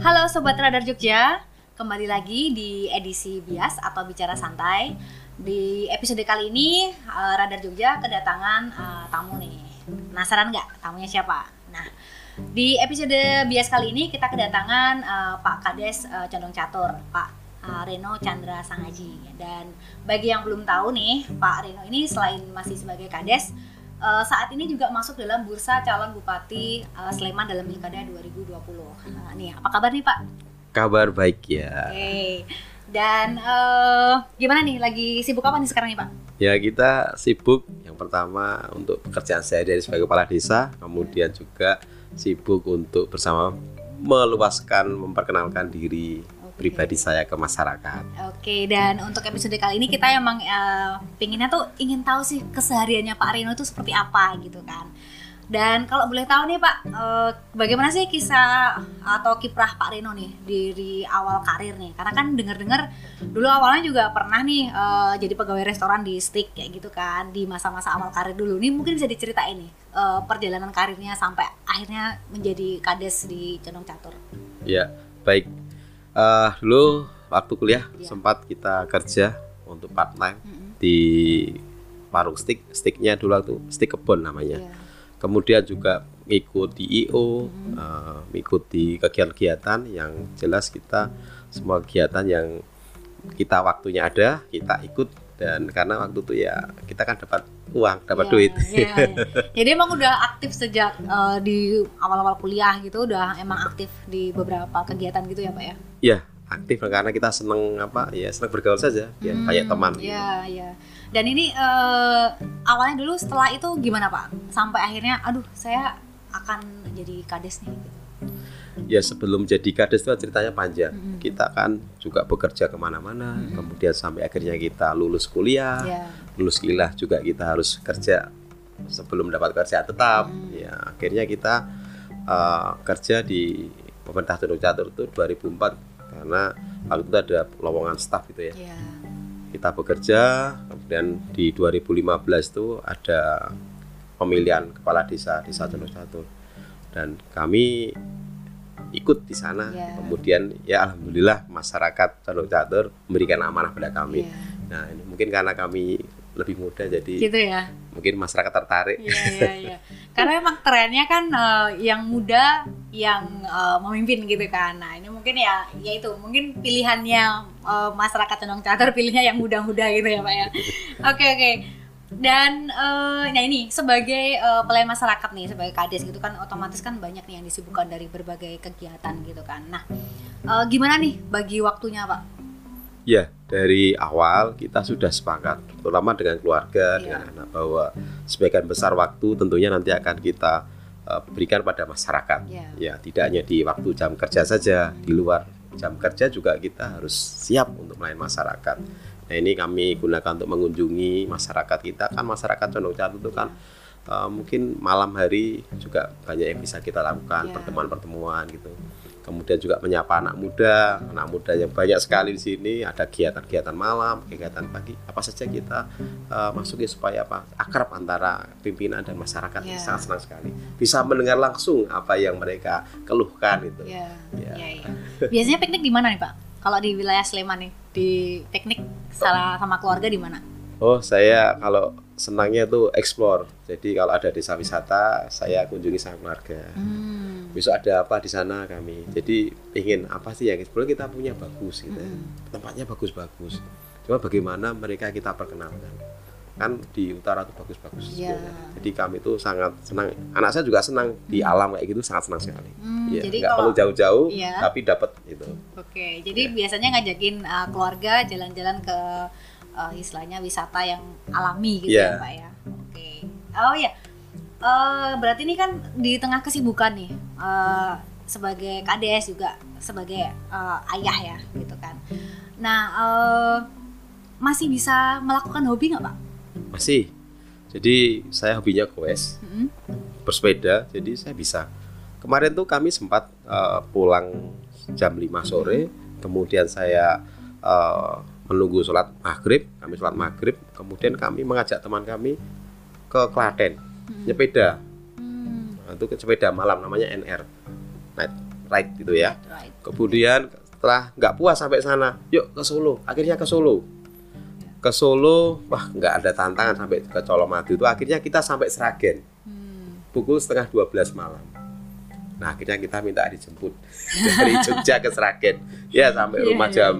Halo Sobat Radar Jogja, kembali lagi di edisi Bias atau Bicara Santai. Di episode kali ini uh, Radar Jogja kedatangan uh, tamu nih. Penasaran nggak tamunya siapa? Nah, di episode Bias kali ini kita kedatangan uh, Pak Kades uh, Condong Catur, Pak Reno Chandra Sangaji. Dan bagi yang belum tahu nih, Pak Reno ini selain masih sebagai Kades, uh, saat ini juga masuk dalam bursa calon bupati uh, Sleman dalam Pilkada 2020. Nah, nih, apa kabar nih Pak? Kabar baik ya. Oke. Dan uh, gimana nih? Lagi sibuk apa nih sekarang nih Pak? Ya kita sibuk yang pertama untuk pekerjaan saya dari sebagai kepala desa, kemudian juga sibuk untuk bersama meluaskan, memperkenalkan diri pribadi saya ke masyarakat. Oke, dan untuk episode kali ini kita emang uh, pinginnya tuh ingin tahu sih kesehariannya Pak Rino itu seperti apa gitu kan. Dan kalau boleh tahu nih Pak, uh, bagaimana sih kisah atau kiprah Pak Rino nih dari awal karir nih? Karena kan dengar-dengar dulu awalnya juga pernah nih uh, jadi pegawai restoran di Stick kayak gitu kan di masa-masa awal karir dulu. Nih mungkin bisa diceritain nih uh, perjalanan karirnya sampai akhirnya menjadi kades di Condong Catur. Ya, baik uh, dulu waktu kuliah yeah. sempat kita kerja untuk part time mm -hmm. di warung stick sticknya dulu waktu stick kebun namanya yeah. kemudian juga ikut di IO mm -hmm. uh, ikut di kegiatan-kegiatan yang jelas kita semua kegiatan yang kita waktunya ada kita ikut dan karena waktu itu ya kita kan dapat uang dapat yeah, duit. yeah, yeah. jadi emang udah aktif sejak uh, di awal-awal kuliah gitu udah emang aktif di beberapa kegiatan gitu ya pak ya? Iya aktif karena kita seneng apa ya seneng bergaul saja ya hmm, kayak teman Iya gitu. iya. Dan ini uh, awalnya dulu setelah itu gimana pak? Sampai akhirnya aduh saya akan jadi kades nih. gitu ya sebelum jadi kades itu ceritanya panjang. Mm -hmm. Kita kan juga bekerja ke mana-mana, mm -hmm. kemudian sampai akhirnya kita lulus kuliah, yeah. lulus kuliah juga kita harus kerja sebelum dapat kerja tetap. Mm -hmm. Ya akhirnya kita uh, kerja di pemerintah Tunduk Catur itu 2004 karena waktu itu ada lowongan staff gitu ya. Yeah. Kita bekerja, kemudian di 2015 itu ada pemilihan kepala desa di Satu Catur dan kami ikut di sana. Yeah. Kemudian ya alhamdulillah masyarakat Condong Catur memberikan amanah pada kami. Yeah. Nah, ini mungkin karena kami lebih muda jadi gitu ya. Mungkin masyarakat tertarik. Iya, iya, iya. Karena emang trennya kan uh, yang muda yang uh, memimpin gitu kan. Nah, ini mungkin ya ya itu, mungkin pilihannya uh, masyarakat Condong Catur pilihnya yang muda-muda gitu ya, Pak ya. Oke, oke. Okay, okay dan uh, nah ini sebagai uh, pelayan masyarakat nih sebagai kades gitu kan otomatis kan banyak nih yang disibukkan dari berbagai kegiatan gitu kan nah uh, gimana nih bagi waktunya pak ya dari awal kita sudah sepakat terutama dengan keluarga ya. dengan anak bahwa sebagian besar waktu tentunya nanti akan kita uh, berikan pada masyarakat ya. ya tidak hanya di waktu jam kerja saja di luar jam kerja juga kita harus siap untuk melayani masyarakat Nah ini kami gunakan untuk mengunjungi masyarakat kita kan masyarakat Condong Catur itu kan uh, mungkin malam hari juga banyak yang bisa kita lakukan yeah. pertemuan-pertemuan gitu. Kemudian juga menyapa anak muda, anak muda yang banyak sekali di sini ada kegiatan-kegiatan malam, kegiatan pagi, apa saja kita uh, masuki supaya apa akrab antara pimpinan dan masyarakat yeah. sangat senang sekali bisa mendengar langsung apa yang mereka keluhkan itu. Yeah. Yeah. Yeah, yeah. Biasanya piknik di mana nih Pak? Kalau di wilayah Sleman nih, di teknik salah sama keluarga di mana? Oh, saya kalau senangnya tuh explore. Jadi kalau ada desa wisata, saya kunjungi sama keluarga. Hmm. Besok ada apa di sana kami. Jadi ingin apa sih yang explore kita punya bagus gitu. Hmm. Tempatnya bagus-bagus. Cuma bagaimana mereka kita perkenalkan kan di utara tuh bagus-bagus yeah. jadi kami tuh sangat senang anak saya juga senang di hmm. alam kayak gitu sangat senang sekali hmm, ya, jadi nggak perlu jauh-jauh yeah. tapi dapat itu oke okay, jadi yeah. biasanya ngajakin uh, keluarga jalan-jalan ke uh, istilahnya wisata yang alami gitu yeah. ya pak ya oke okay. oh ya uh, berarti ini kan di tengah kesibukan nih uh, sebagai kades juga sebagai uh, ayah ya gitu kan nah uh, masih bisa melakukan hobi nggak pak masih. Jadi saya hobinya goes, mm-hmm. bersepeda. Jadi saya bisa. Kemarin tuh kami sempat uh, pulang jam 5 sore, kemudian saya uh, menunggu sholat maghrib, kami sholat maghrib, kemudian kami mengajak teman kami ke Klaten, mm-hmm. nyepeda. Mm. Nah, itu sepeda malam namanya NR, night ride gitu ya kemudian setelah nggak puas sampai sana yuk ke Solo akhirnya ke Solo ke Solo wah nggak ada tantangan sampai ke Colomadu itu. Akhirnya kita sampai Seragen hmm. pukul setengah 12 malam. Nah akhirnya kita minta dijemput. Dari Jogja ke Seragen ya sampai yeah, rumah yeah. jam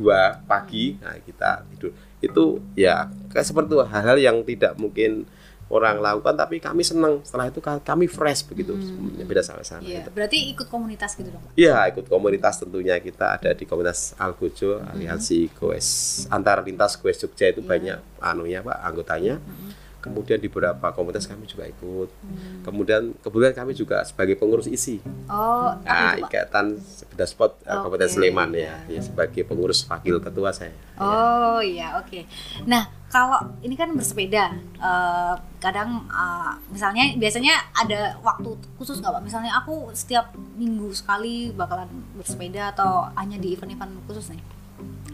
2 pagi. Nah kita tidur. Itu ya kayak seperti hal-hal yang tidak mungkin orang lakukan tapi kami senang setelah itu kami fresh begitu hmm. beda sampai sana iya. berarti ikut komunitas gitu dong iya ikut komunitas tentunya kita ada di komunitas Algojo hmm. aliansi goes antar lintas goes Jogja itu yeah. banyak anunya pak anggotanya hmm kemudian di beberapa komunitas kami juga ikut. Hmm. kemudian kemudian kami juga sebagai pengurus isi oh nah, ikatan sepeda spot okay. Kabupaten Sleman ya, ya sebagai pengurus wakil ketua saya. Oh iya ya, oke. Okay. nah kalau ini kan bersepeda uh, kadang uh, misalnya biasanya ada waktu khusus nggak pak? Misalnya aku setiap minggu sekali bakalan bersepeda atau hanya di event-event khusus nih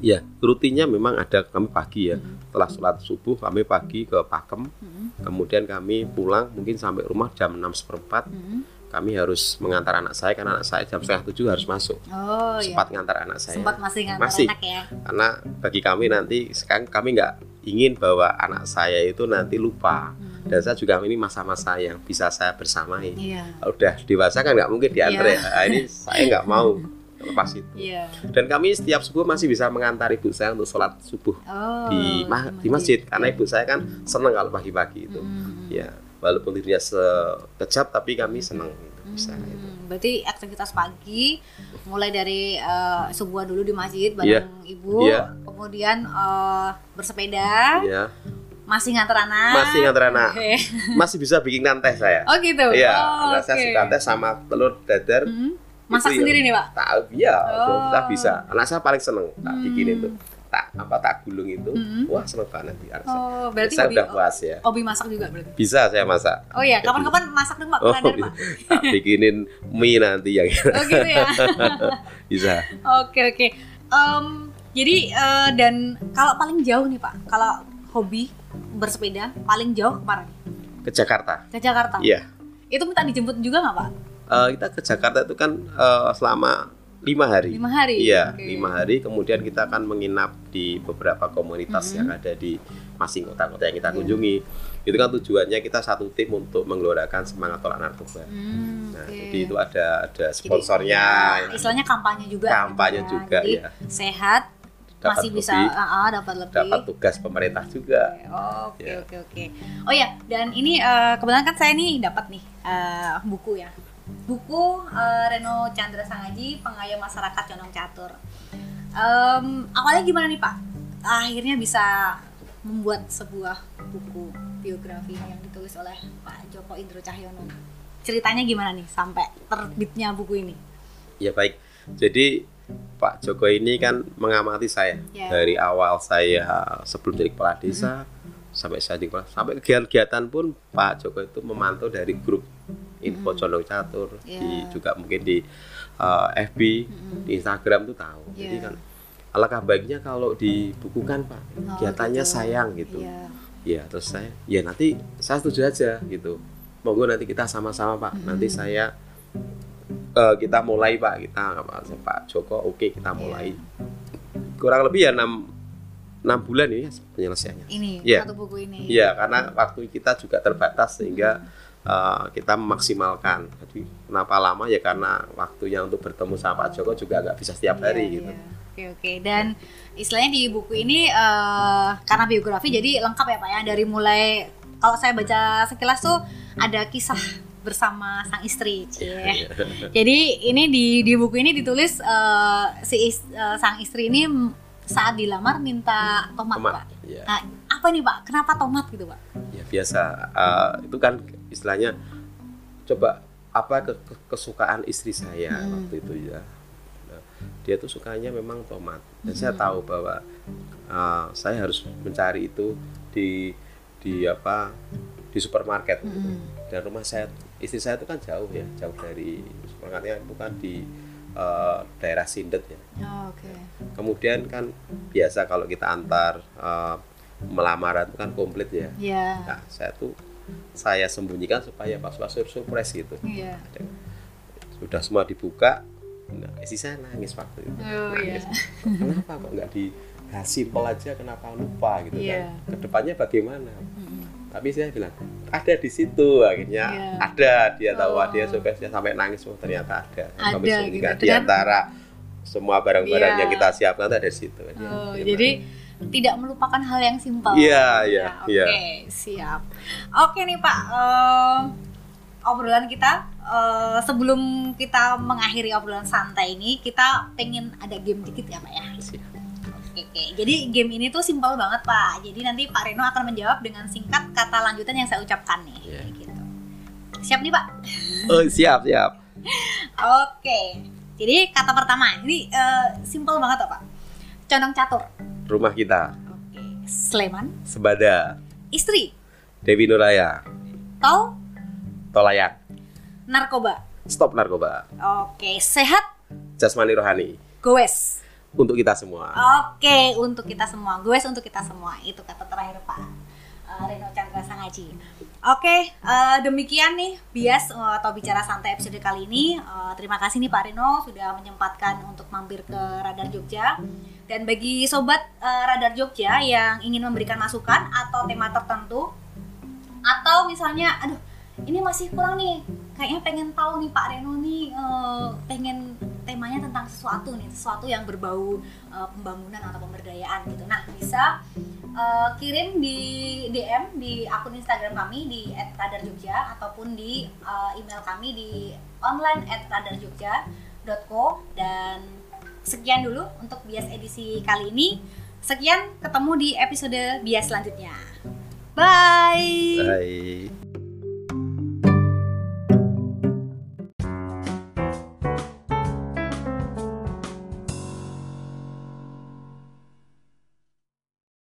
Ya, rutinnya memang ada kami pagi ya. Setelah sholat subuh kami pagi ke Pakem. Kemudian kami pulang mungkin sampai rumah jam enam seperempat. Kami harus mengantar anak saya karena anak saya jam setengah tujuh harus masuk. Oh, iya. Sempat iya. ngantar anak saya. Sempat masih ngantar masih. anak ya. Karena bagi kami nanti sekarang kami nggak ingin bahwa anak saya itu nanti lupa. Hmm. Dan saya juga ini masa-masa yang bisa saya bersamai. Iya. Udah dewasa kan nggak mungkin diantar iya. ya. Nah, ini saya nggak mau lepas itu. Yeah. Dan kami setiap subuh masih bisa mengantar ibu saya untuk sholat subuh oh, di ma di masjid karena ibu saya kan senang kalau pagi-pagi itu. Mm. Ya, walaupun tidurnya sekejap tapi kami senang gitu, bisa mm. itu. Berarti aktivitas pagi mulai dari uh, subuh dulu di masjid bareng yeah. ibu, yeah. kemudian uh, bersepeda. Yeah masih nganter anak masih nganter anak okay. masih bisa bikin teh saya oh gitu iya oh, okay. saya suka teh sama telur dadar mm -hmm Masak itu sendiri nih pak? Tak, iya, oh. kita bisa. Anak saya paling seneng tak hmm. bikinin tuh. Tak apa tak gulung itu. Hmm. wah seneng banget di anak oh, berarti saya udah puas ya. hobi masak juga berarti? Bisa saya masak. Oh iya kapan-kapan masak dong pak oh, pak. Tak bikinin mie nanti yang oh gitu ya. Bisa. Oke okay, oke. Okay. um, jadi uh, dan kalau paling jauh nih pak kalau hobi bersepeda paling jauh ke mana ke Jakarta. Ke Jakarta? Iya. Itu minta dijemput juga nggak pak uh, kita ke Jakarta itu kan uh, selama lima hari. Lima hari. Iya, okay. lima hari. Kemudian kita akan menginap di beberapa komunitas mm -hmm. yang ada di masing kota-kota yang kita yeah. kunjungi. Itu kan tujuannya kita satu tim untuk menggelorakan semangat tolak narkoba. Mm, nah, okay. jadi itu ada ada sponsornya. Jadi, ya, istilahnya kampanye juga. Kampanye gitu ya. juga jadi, ya. Sehat dapat masih bisa lebih, uh, dapat lebih dapat tugas pemerintah juga oke ya. oke oke oh ya dan ini uh, kebetulan kan saya nih dapat nih uh, buku ya buku uh, Reno Chandra Sangaji Pengayom Masyarakat Condong Catur. Um, awalnya gimana nih Pak? Akhirnya bisa membuat sebuah buku biografi yang ditulis oleh Pak Joko Indro Cahyono. Ceritanya gimana nih sampai terbitnya buku ini? Ya baik. Jadi Pak Joko ini kan mengamati saya yeah. dari awal saya sebelum jadi kepala desa mm -hmm. sampai saya di sampai kegiatan-kegiatan pun Pak Joko itu memantau dari grup info hmm. condong catur yeah. di juga mungkin di uh, eh, FB hmm. di Instagram tuh tahu yeah. jadi kan alangkah baiknya kalau dibukukan pak oh, kegiatannya gitu. sayang gitu yeah. ya terus saya ya nanti saya setuju aja gitu monggo nanti kita sama-sama pak hmm. nanti saya uh, kita mulai pak kita pak Joko oke okay, kita iya. mulai yeah. kurang lebih ya enam enam bulan ini penyelesaiannya. Ini ya. satu buku ini. Iya, karena waktu kita juga terbatas sehingga hmm uh, kita memaksimalkan. Jadi kenapa lama ya karena waktunya untuk bertemu sama Pak Joko juga nggak bisa setiap iya, hari yeah, gitu. Yeah. Oke oke dan istilahnya di buku ini uh, karena biografi jadi lengkap ya Pak ya dari mulai kalau saya baca sekilas tuh ada kisah bersama sang istri. Yeah. jadi ini di di buku ini ditulis uh, si is, uh, sang istri ini saat dilamar minta tomat, tomat Pak. Yeah. Nah, apa nih Pak? Kenapa tomat gitu Pak? Ya biasa uh, itu kan istilahnya coba apa ke, ke, kesukaan istri saya hmm. waktu itu ya nah, dia tuh sukanya memang tomat dan hmm. saya tahu bahwa uh, saya harus mencari itu di di apa di supermarket gitu. hmm. dan rumah saya istri saya itu kan jauh ya jauh dari supermarketnya bukan di uh, daerah Sindet ya oh, okay. kemudian kan biasa kalau kita antar uh, melamaran itu kan komplit ya yeah. nah saya tuh saya sembunyikan supaya pas pas surprise gitu. Iya. udah semua dibuka nah istri saya nangis waktu itu oh, nangis. Iya. kenapa kok nggak di nah, simpel aja kenapa lupa gitu yeah. kan ke depannya bagaimana hmm. tapi saya bilang ada di situ akhirnya yeah. ada dia tahu oh. dia sampai sampai nangis oh ternyata ada, ada gitu. di antara semua barang-barang yeah. yang kita siapkan ada di situ oh, jadi tidak melupakan hal yang simpel. Iya, iya, ya, iya. Oke, siap. Oke nih Pak, uh, obrolan kita uh, sebelum kita mengakhiri obrolan santai ini, kita pengen ada game dikit ya Pak ya. Siap. Oke, oke. Jadi game ini tuh simpel banget Pak. Jadi nanti Pak Reno akan menjawab dengan singkat kata lanjutan yang saya ucapkan nih. Yeah. Gitu. Siap nih Pak? Oh siap siap. oke. Jadi kata pertama ini uh, simpel banget Pak. Condong catur. Rumah kita. Oke. Sleman. Sebada. Istri. Dewi Nuraya. Tol. Tolayak. Narkoba. Stop narkoba. Oke. Sehat. Jasmani rohani. Goes. Untuk kita semua. Oke, untuk kita semua. Goes untuk kita semua. Itu kata terakhir Pak uh, Reno Chandra Sangaji. Oke, uh, demikian nih bias uh, atau bicara santai episode kali ini. Uh, terima kasih nih Pak Reno sudah menyempatkan untuk mampir ke Radar Jogja. Dan bagi sobat uh, Radar Jogja yang ingin memberikan masukan atau tema tertentu atau misalnya aduh ini masih kurang nih kayaknya pengen tahu nih Pak Reno nih uh, pengen temanya tentang sesuatu nih sesuatu yang berbau uh, pembangunan atau pemberdayaan gitu. Nah bisa uh, kirim di DM di akun Instagram kami di @radarjogja ataupun di uh, email kami di online @radarjogja.co dan sekian dulu untuk bias edisi kali ini. Sekian ketemu di episode bias selanjutnya. Bye! Bye